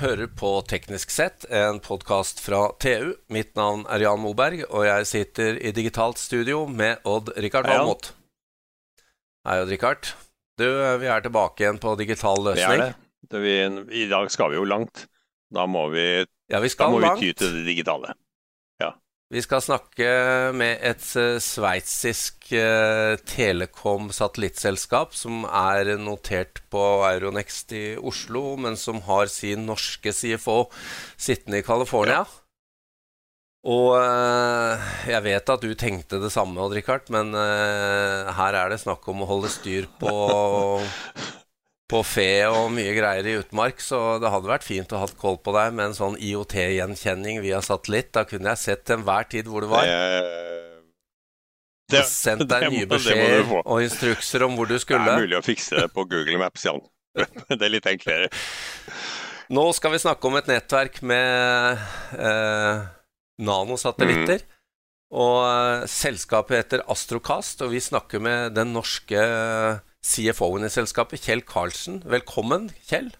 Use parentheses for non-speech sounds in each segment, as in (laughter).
hører på Teknisk sett, en podkast fra TU. Mitt navn er Jan Moberg, og jeg sitter i digitalt studio med Odd-Rikard Valmot. Hei, Odd-Rikard. Du, vi er tilbake igjen på digital løsning. Det er det vi, I dag skal vi jo langt. Da må vi, Ja, vi da må vi ty til det digitale. Vi skal snakke med et eh, sveitsisk eh, telekom-satellittselskap som er notert på Euronext i Oslo, men som har sin norske CFO sittende i California. Og eh, jeg vet at du tenkte det samme, Odd-Rikard, men eh, her er det snakk om å holde styr på (laughs) på fe og mye greier i utmark, så det hadde vært fint å ha koll på deg med en sånn IOT-gjenkjenning via satellitt. Da kunne jeg sett til enhver tid hvor du var. Det, og sendt deg nye beskjeder og instrukser om hvor du skulle. det er mulig å fikse det på Google Maps, Jan. (laughs) Det er litt enklere. Nå skal vi snakke om et nettverk med eh, nanosatellitter. Og eh, selskapet heter Astrocast, og vi snakker med den norske CFO-en i selskapet, Kjell Karlsen. Velkommen, Kjell.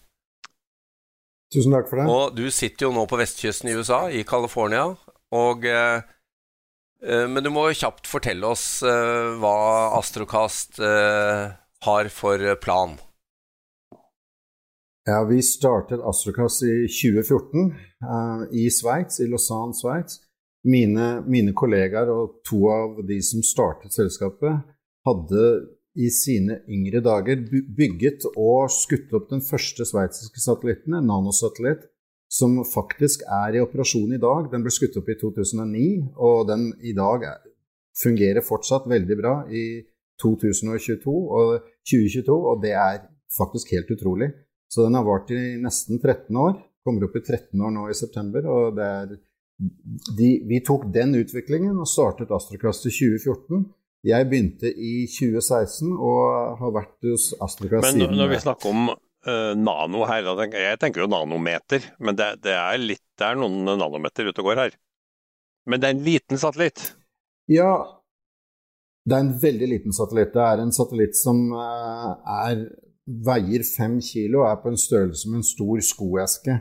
Tusen takk for det. Og du sitter jo nå på vestkysten i USA, i California. Og, eh, eh, men du må jo kjapt fortelle oss eh, hva Astrocast eh, har for plan. Ja, vi startet Astrocast i 2014 eh, i Sveits, i Lausanne, Sveits. Mine, mine kollegaer og to av de som startet selskapet, hadde i sine yngre dager bygget og skutt opp den første sveitsiske satellitten, en nanosatellitt, som faktisk er i operasjon i dag. Den ble skutt opp i 2009, og den i dag er, fungerer fortsatt veldig bra i 2022 og 2022, og det er faktisk helt utrolig. Så den har vart i nesten 13 år. Kommer opp i 13 år nå i september. og det er de, Vi tok den utviklingen og startet Astrocast i 2014. Jeg begynte i 2016 og har vært hos Astrocast Men når vi snakker om uh, nano her, jeg tenker jo nanometer, men det, det, er litt, det er noen nanometer ute og går her. Men det er en liten satellitt. Ja, det er en veldig liten satellitt. Det er en satellitt som uh, er, veier fem kilo, og er på en størrelse med en stor skoeske.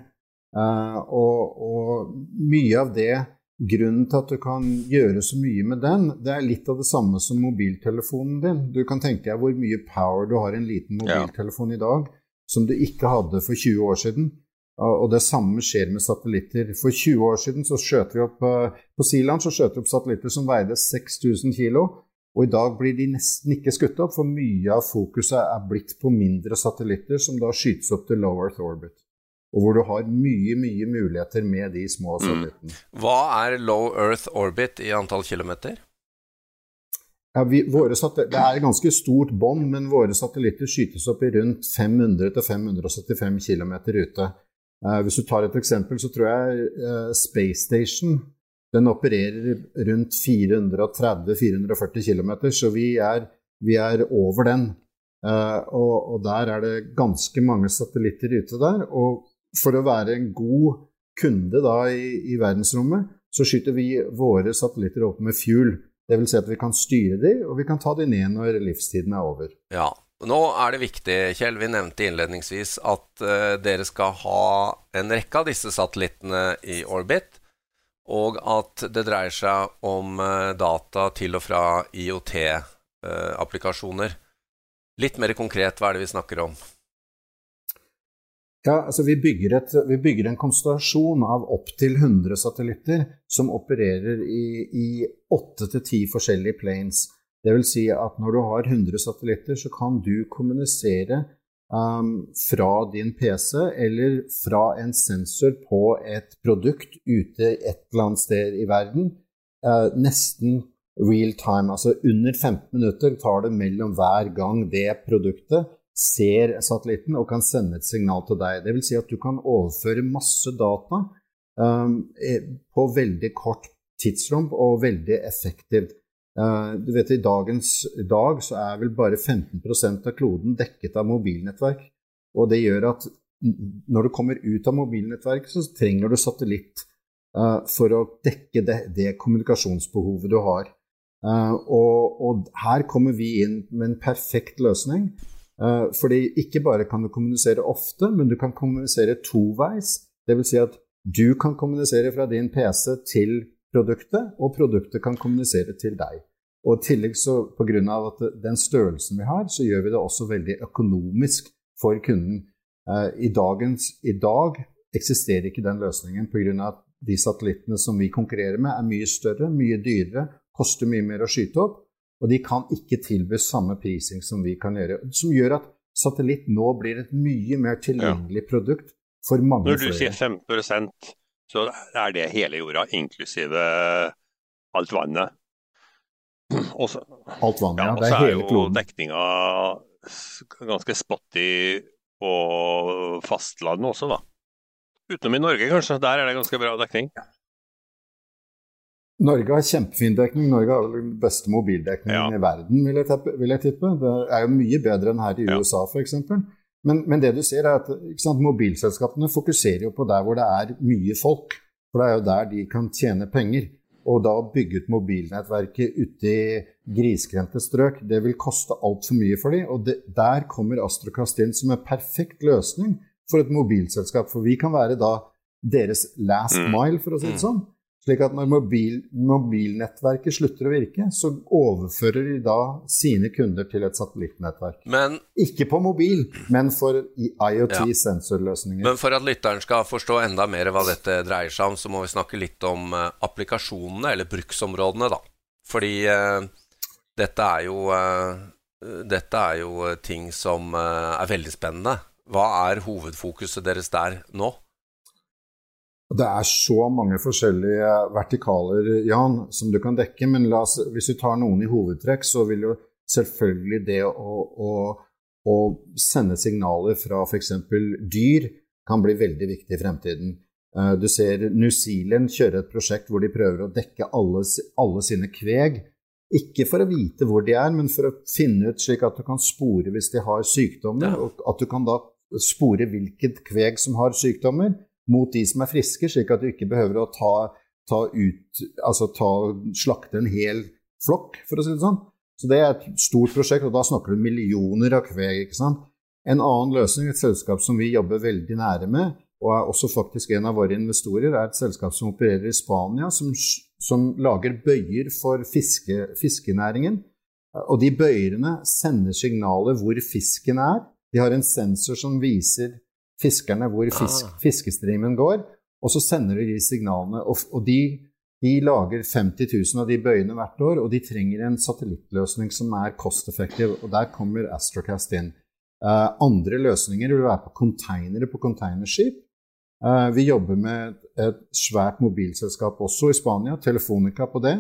Uh, og, og mye av det, grunnen til at du kan gjøre så mye med den, det er litt av det samme som mobiltelefonen din. Du kan tenke deg hvor mye power du har i en liten mobiltelefon i dag, som du ikke hadde for 20 år siden. Og det samme skjer med satellitter. For 20 år siden så skjøt vi opp eh, på Siland så skjøt vi opp satellitter som veide 6000 kilo. Og i dag blir de nesten ikke skutt opp, for mye av fokuset er blitt på mindre satellitter som da skytes opp til low earth orbit. Og hvor du har mye, mye muligheter med de små satellittene. Hva er low earth orbit i antall kilometer? Ja, vi, det er et ganske stort bånd, men våre satellitter skytes opp i rundt 500-575 km ute. Eh, hvis du tar et eksempel, så tror jeg eh, Space Station den opererer rundt 430-440 km, så vi er, vi er over den. Uh, og, og der er det ganske mange satellitter ute der. Og for å være en god kunde da i, i verdensrommet, så skyter vi våre satellitter opp med fuel. Vil si at vi kan styre de, og vi kan ta de ned når livstiden er over. Ja. Nå er det viktig, Kjell, vi nevnte innledningsvis at uh, dere skal ha en rekke av disse satellittene i orbit, og at det dreier seg om eh, data til og fra IOT-applikasjoner. Litt mer konkret, hva er det vi snakker om? Ja, altså vi bygger, et, vi bygger en konstellasjon av opptil 100 satellitter som opererer i, i 8-10 forskjellige planes. Det vil si at når du har 100 satellitter, så kan du kommunisere um, fra din PC eller fra en sensor på et produkt ute et eller annet sted i verden. Uh, nesten real time. Altså under 15 minutter tar det mellom hver gang det produktet ser satellitten og kan sende et signal til deg. Vil si at du kan overføre masse data um, på veldig kort tidsrom og veldig effektivt. Uh, du vet, I dagens dag så er vel bare 15% av kloden dekket av mobilnettverk. Og det gjør at når du kommer ut av mobilnettverket, så trenger du satellitt uh, for å dekke det, det kommunikasjonsbehovet du har. Uh, og, og her kommer vi inn med en perfekt løsning. Uh, fordi ikke bare kan du kommunisere ofte, men du kan kommunisere toveis Dvs. Si at du kan kommunisere fra din PC til produktet, og produktet kan kommunisere til deg. Og i tillegg så Pga. den størrelsen vi har, så gjør vi det også veldig økonomisk for kunden. Eh, I, dagens, I dag eksisterer ikke den løsningen pga. at de satellittene som vi konkurrerer med, er mye større, mye dyrere, koster mye mer å skyte opp. Og de kan ikke tilby samme prising som vi kan gjøre. Som gjør at satellitt nå blir et mye mer tilgjengelig produkt for mange flere. Når du sier 5% så er det hele jorda, inklusive alt vannet. Også, alt vannet, ja. ja det er, hele kloden. Og så er jo dekninga ganske spotty på fastlandet også, da. Utenom i Norge, kanskje. Der er det ganske bra dekning. Norge har kjempefin dekning. Norge har den beste mobildekningen ja. i verden, vil jeg, tippe, vil jeg, tippe. Det er jo mye bedre enn her i USA, ja. f.eks. Men, men det du ser, er at sant, mobilselskapene fokuserer jo på der hvor det er mye folk. For det er jo der de kan tjene penger. Og da å bygge ut mobilnettverket ute i grisgrendte strøk, det vil koste altfor mye for dem. Og det, der kommer Astrocast inn som en perfekt løsning for et mobilselskap. For vi kan være da deres last mm. mile, for å si det mm. sånn. Slik at når mobil, mobilnettverket slutter å virke, så overfører de da sine kunder til et satellittnettverk. Men, Ikke på mobil, men for IoT-sensorløsninger. Ja. Men for at lytteren skal forstå enda mer hva dette dreier seg om, så må vi snakke litt om uh, applikasjonene, eller bruksområdene, da. Fordi uh, dette er jo uh, dette er jo ting som er veldig spennende. Hva er hovedfokuset deres der nå? Det er så mange forskjellige vertikaler Jan, som du kan dekke, men oss, hvis du tar noen i hovedtrekk, så vil jo selvfølgelig det å, å, å sende signaler fra f.eks. dyr kan bli veldig viktig i fremtiden. Eh, du ser New Zealand kjøre et prosjekt hvor de prøver å dekke alle, alle sine kveg. Ikke for å vite hvor de er, men for å finne ut slik at du kan spore hvis de har sykdommer, og at du kan da spore hvilket kveg som har sykdommer mot de som er friske, slik at du ikke behøver å ta, ta ut Altså ta, slakte en hel flokk, for å si det sånn. Så det er et stort prosjekt, og da snakker du millioner av kveg. ikke sant? En annen løsning, et selskap som vi jobber veldig nære med, og er også faktisk en av våre investorer, er et selskap som opererer i Spania, som, som lager bøyer for fiske, fiskenæringen. Og de bøyene sender signaler hvor fisken er. De har en sensor som viser fiskerne hvor fisk, ah. fiskestrimen går, og så sender de de signalene. Og, og de, de, lager 50 000 av de bøyene hvert år, og de trenger en satellittløsning som er cost-effektiv, og der kommer Astrocast inn. Uh, andre løsninger vil være på konteinere på containerskip. Uh, vi jobber med et, et, svært mobilselskap også i Spania, Telefonica på det.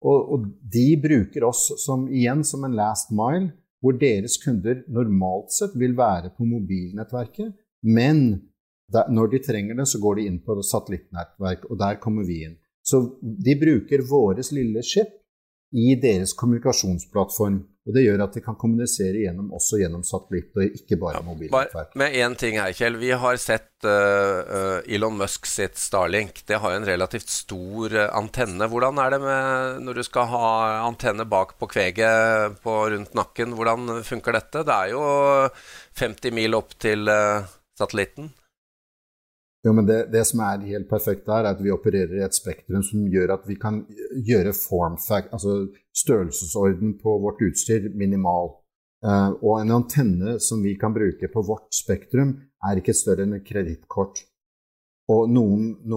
Og, og, de bruker oss som, igjen som en last mile, hvor deres kunder normalt sett vil være på mobilnettverket, men der, når de trenger det, så går de inn på satellittnettverk, og der kommer vi inn. Så de bruker våres lille skip i deres kommunikasjonsplattform. Og det gjør at de kan kommunisere gjennom, også gjennom satellitt, og ikke bare mobilnettverk. Med én ting her, Kjell. Vi har sett uh, Elon Musk sitt Starlink. Det har en relativt stor uh, antenne. Hvordan er det med når du skal ha antenne bak på kveget på, rundt nakken? Hvordan funker dette? Det er jo 50 mil opp til uh, satellitten? Jo, men det, det, som er helt perfekt der, er at vi opererer i et spektrum som gjør at vi kan gjøre formfact, altså størrelsesorden på vårt utstyr minimal. Uh, og en antenne som vi kan bruke på vårt spektrum, er ikke større enn et kredittkort. Og, no,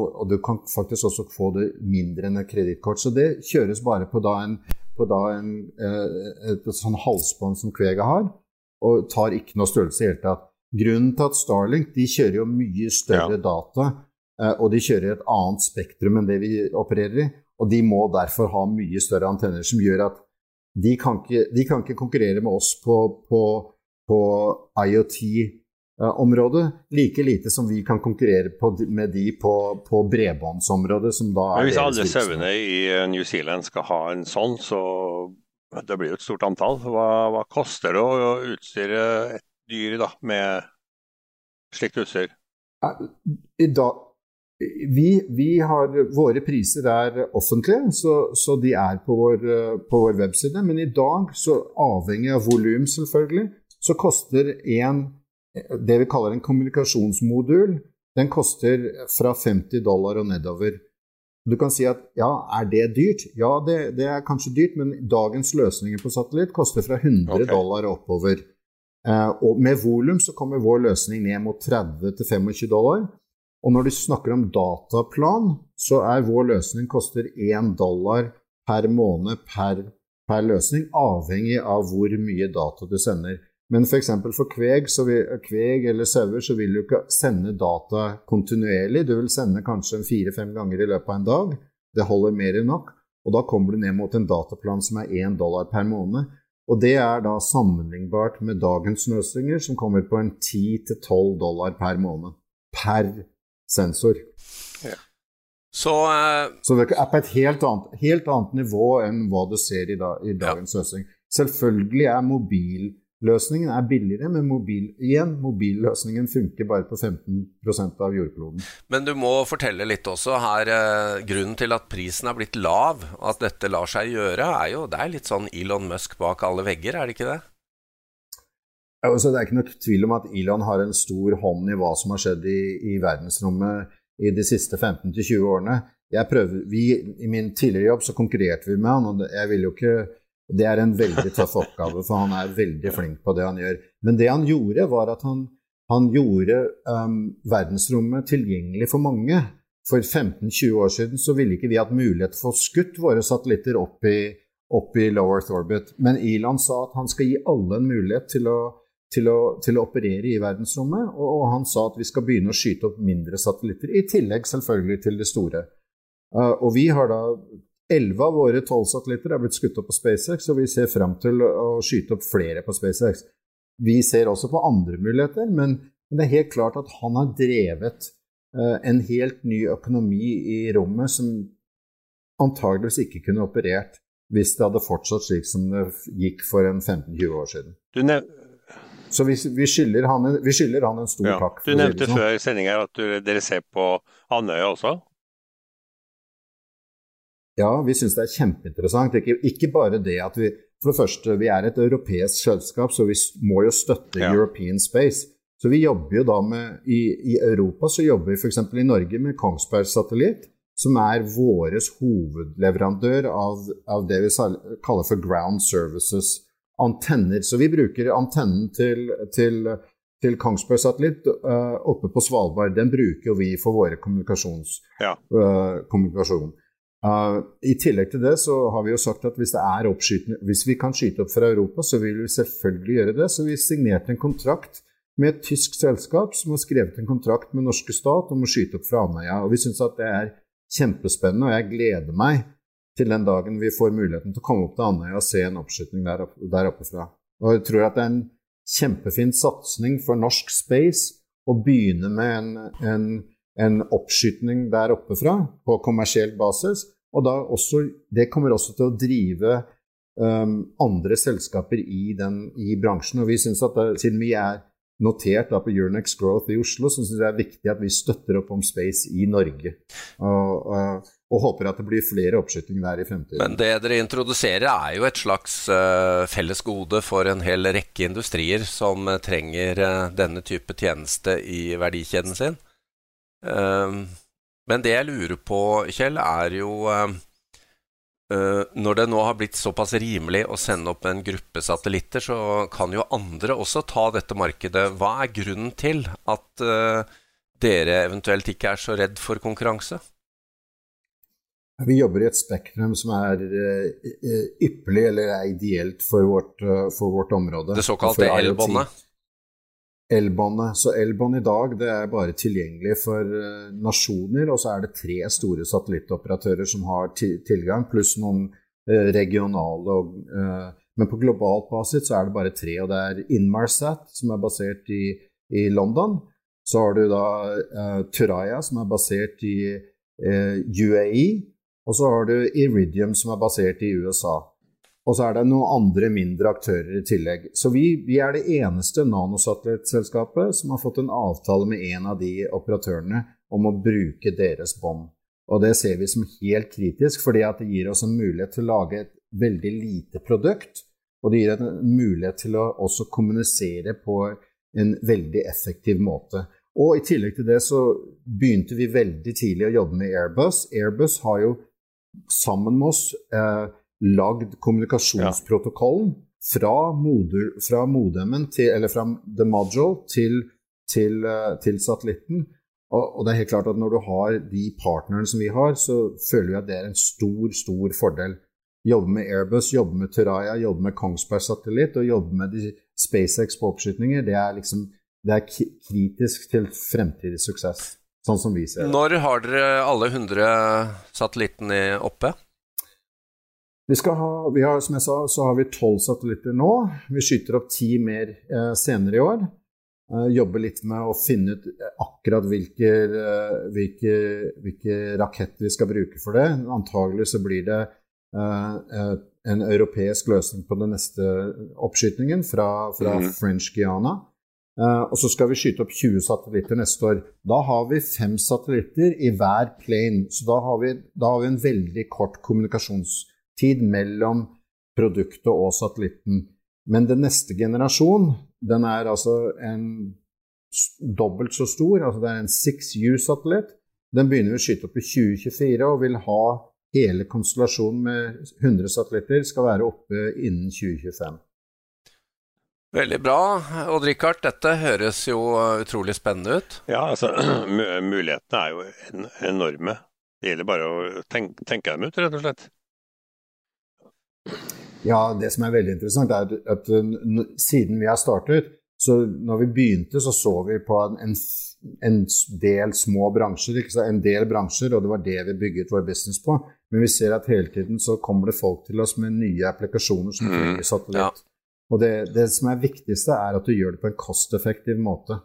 og, du kan faktisk også få det mindre enn et kredittkort. Så det kjøres bare på da en, på da en uh, et, sånn halsbånd som kveget har, og tar ikke noe størrelse i det hele tatt. Grunnen til at Starlink de kjører jo mye større ja. data, eh, og de kjører et annet spektrum enn det vi opererer i. Og de må derfor ha mye større antenner, som gjør at de kan ikke, de kan ikke konkurrere med oss på, på, på IoT-området, like lite som vi kan konkurrere på, med de på, på bredbåndsområdet. som da er Hvis alle sauene i eh, New Zealand skal ha en sånn, så det blir jo et stort antall. Hva, hva koster det å utstyre et dyr da, med slikt utstyr? Vi, vi, har, våre priser er offentlige, så, så de er på vår, på vår, webside. Men i dag, så avhengig av volum, selvfølgelig, så koster en, det vi kaller en kommunikasjonsmodul, den koster fra 50 dollar og nedover. Du kan si at ja, er det dyrt? Ja, det, det er kanskje dyrt, men dagens løsninger på satellitt koster fra 100 okay. dollar og oppover. Eh, og med volum så kommer vår løsning ned mot 30-25 dollar. Og når du snakker om dataplan, så er vår løsning koster 1 dollar per måned per, per løsning, avhengig av hvor mye data du sender. Men f.eks. for, for kveg, vil, kveg eller sauer så vil du ikke sende data kontinuerlig. Du vil sende kanskje fire-fem ganger i løpet av en dag. Det holder mer enn nok. Og da kommer du ned mot en dataplan som er 1 dollar per måned. Og det er da sammenlignbart med dagens løsninger, som kommer på en 10-12 dollar per måned. Per sensor. Ja. Så, uh... Så, det er på et helt annet, helt annet, nivå enn hva du ser i, da, i dagens ja. løsning. Selvfølgelig er mobil Løsningen er billigere, men mobil, igjen, mobilløsningen funker bare på 15% av jordkloden. Men du må fortelle litt også her. Eh, grunnen til at prisen er blitt lav, og at dette lar seg gjøre, er jo det er litt sånn Elon Musk bak alle vegger, er det ikke det? Altså, det er ikke noe tvil om at Elon har en stor hånd i hva som har skjedd i, i verdensrommet i de siste 15-20 årene. Prøver, vi, I min tidligere jobb så konkurrerte vi med han, og jeg vil jo ikke det er en veldig tøff oppgave, for han er veldig flink på det han gjør. Men det han gjorde, var at han, han gjorde um, verdensrommet tilgjengelig for mange. For 15-20 år siden så ville ikke vi hatt mulighet for å skutt våre satellitter opp i, opp i low Earth orbit. Men Elon sa at han skal gi alle en mulighet til å, til å, til å operere i verdensrommet. Og, og, han sa at vi skal begynne å skyte opp mindre satellitter, i tillegg selvfølgelig til det store. Uh, og vi har da Elleve av våre tolv satellitter er blitt skutt opp på SpaceX, og vi ser fram til å skyte opp flere på SpaceX. Vi ser også på andre muligheter, men, det er helt klart at han har drevet uh, en helt ny økonomi i rommet som antageligvis ikke kunne operert hvis det hadde fortsatt slik som det gikk for en 15-20 år siden. Så vi, vi, skylder han, vi, skylder han, en stor ja, takk. Du nevnte før sendinga at du, dere ser på Andøya også? Ja, vi syns det er kjempeinteressant. Ikke, ikke, bare det at vi For det første, vi er et europeisk selskap, så vi må jo støtte ja. European Space. Så vi jobber jo da med I, i Europa så jobber vi f.eks. i Norge med Kongsberg Satellitt, som er vår hovedleverandør av, av, det vi kaller for ground services. Antenner. Så vi bruker antennen til, til, til Kongsberg Satellitt uh, oppe på Svalbard. Den bruker vi for våre kommunikasjons, ja. uh, kommunikasjon. Uh, I tillegg til det så har vi jo sagt at hvis, hvis vi kan skyte opp fra Europa, så vil vi selvfølgelig gjøre det. Så vi signerte en kontrakt med et tysk selskap som har skrevet en kontrakt med norske stat om å skyte opp fra Andøya. Og vi syns at det er kjempespennende, og jeg gleder meg til den dagen vi får muligheten til å komme opp til Andøya og se en oppskyting der, opp, der oppe fra. Og jeg tror at det er en kjempefin satsing for norsk space å begynne med en, en en oppskytning der oppe fra på kommersiell basis. Og også, det kommer også til å drive um, andre selskaper i, den, i, bransjen. Og vi synes at det, siden vi er notert da, på Urnex Growth i Oslo, så syns jeg det er viktig at vi støtter opp om Space i Norge. Og, og, og håper at det blir flere oppskytinger der i fremtiden. Men det dere introduserer er jo et slags uh, felles gode for en hel rekke industrier som uh, trenger uh, denne type tjeneste i verdikjeden sin. Ehm, men det jeg lurer på, Kjell, er jo ehm, eh, når det nå har blitt såpass rimelig å sende opp en gruppe satellitter, så kan jo andre også ta dette markedet. Hva er grunnen til at eh, dere eventuelt ikke er så redd for konkurranse? Vi jobber i et spektrum som er eh, ypperlig eller er ideelt for vårt, for vårt område. Det såkalte L-båndet? Elbåndet. Så elbånd i dag det er bare tilgjengelig for uh, nasjoner, og så er det tre store satellittoperatører som har tilgang, pluss noen uh, regionale. Og, uh, men på globalt basis så er det bare tre, og det er Inmarsat, som er basert i, i London. Så har du da Turaya, som er basert i UAE. Og så har du Iridium, som er basert i USA. Og så er det noen andre mindre aktører i tillegg. Så vi, vi er det eneste nanosatellittselskapet som har fått en avtale med en av de operatørene om å bruke deres bånd. Og det ser vi som helt kritisk, fordi det gir oss en mulighet til å lage et veldig lite produkt. Og det gir en mulighet til å også kommunisere på en veldig effektiv måte. Og i tillegg til det så begynte vi veldig tidlig å jobbe med Airbus. Airbus har jo sammen med oss eh, lagd kommunikasjonsprotokollen fra, moder, fra modemen til, eller fra the module til, til, uh, til satellitten. Og, og, det er helt klart at når du har de partnerne som vi har, så føler vi at det er en stor, stor fordel. Jobbe med Airbus, jobbe med Turaya, jobbe med Kongsberg satellitt og jobbe med de SpaceX på oppskytninger, det er liksom det er kritisk til fremtidig suksess, sånn som vi ser det. Når har dere alle 100 satellittene oppe? Vi, ha, vi har, som jeg sa, så har vi tolv satellitter nå. Vi skyter opp ti mer eh, senere i år. Eh, jobber litt med å finne ut akkurat hvilke, eh, hvilke, hvilke, raketter vi skal bruke for det. Antagelig så blir det eh, eh, en europeisk løsning på den neste oppskytingen fra, fra mm. French Guiana. Og så skal vi skyte opp 20 satellitter neste år. Da har vi fem satellitter i hver plane. Så da har vi, da har vi en veldig kort kommunikasjonstid mellom produktet og satellitten. Men den neste generasjon, den er altså en dobbelt så stor. Altså det er en 6U-satellitt. Den begynner å skyte opp i 2024 og vil ha hele konstellasjonen med 100 satellitter skal være oppe innen 2025. Veldig bra. Odd Rikard, dette høres jo utrolig spennende ut. Ja, altså (clears throat) mulighetene er jo enorme. Det gjelder bare å tenke, tenke dem ut, rett og slett. Ja, det som er veldig interessant, er at siden vi har startet, så når vi begynte, så så vi på en, en del små bransjer. En del bransjer, og det var det vi bygget vår business på. Men vi ser at hele tiden så kommer det folk til oss med nye applikasjoner som trenger mm, satellitt. Ja. Og det, det, som er viktigste, er at du gjør det på en kosteffektiv måte.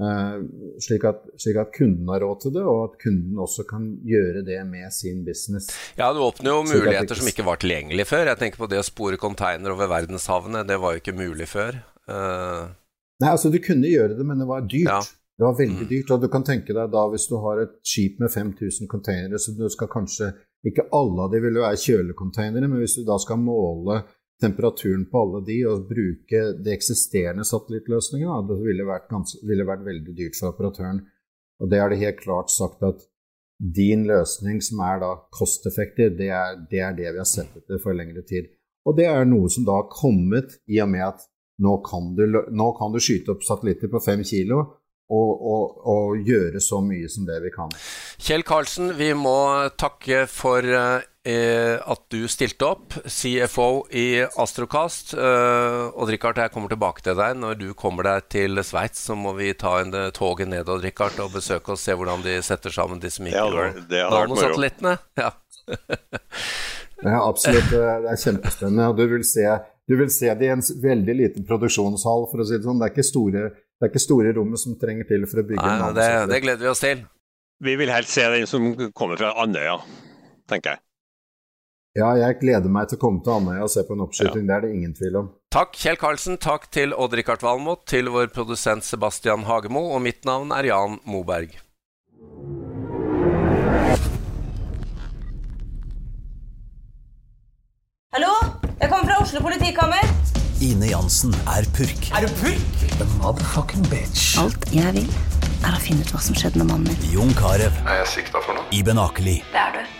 Uh, slik, at, slik, at, kunden har råd til det, og at kunden også kan gjøre det med sin business. Ja, du åpner jo muligheter som ikke var tilgjengelige før. Jeg tenker på det å spore container over verdenshavene. Det var jo ikke mulig før. Uh... Nei, altså du kunne gjøre det, men det var dyrt. Ja. Det var veldig mm. dyrt. Og du kan tenke deg da hvis du har et skip med 5000 containere, så du skal kanskje Ikke alle av de vil jo være kjølecontainere, men hvis du da skal måle temperaturen på alle de og bruke de eksisterende satellittløsningene, det ville vært, ganske, ville vært, veldig dyrt for operatøren. Og det er det helt klart sagt at din løsning, som er da kosteffektiv, det er, det er det vi har sett etter for lengre tid. Og det er noe som da har kommet i og med at nå kan du, nå kan du skyte opp satellitter på fem kilo, og, og, og, gjøre så mye som det vi kan. Kjell Karlsen, vi må takke for eh, at du stilte opp, CFO i Astrocast. Eh, og Richard, jeg kommer tilbake til deg. Når du kommer deg til Sveits, så må vi ta en eh, toget ned og, Richard, og besøke og se hvordan de setter sammen disse mikronano-satellittene. Ja, (laughs) ja, absolutt. Det er kjempespennende. Du vil se du vil se det i en veldig liten produksjonshall, for å si det sånn. Det er ikke store det er ikke store rommet som trenger til for å bygge Nei, en det, det gleder vi oss til. Vi vil helst se den som kommer fra Andøya, tenker jeg. Ja, jeg gleder meg til å komme til Andøya og se på en oppskyting. Ja. Det er det ingen tvil om. Takk, Kjell Karlsen. Takk til Odd-Rikard Valmot, til vår produsent Sebastian Hagemo, og mitt navn er Jan Moberg. Hallo? Jeg kommer fra Oslo politikammer. Ine Jansen er purk. Er du purk? The motherfucking bitch. Alt jeg vil, er å finne ut hva som skjedde med mannen min. Jon Carew. Er jeg sikta for noe? Iben Akeli. Det er du.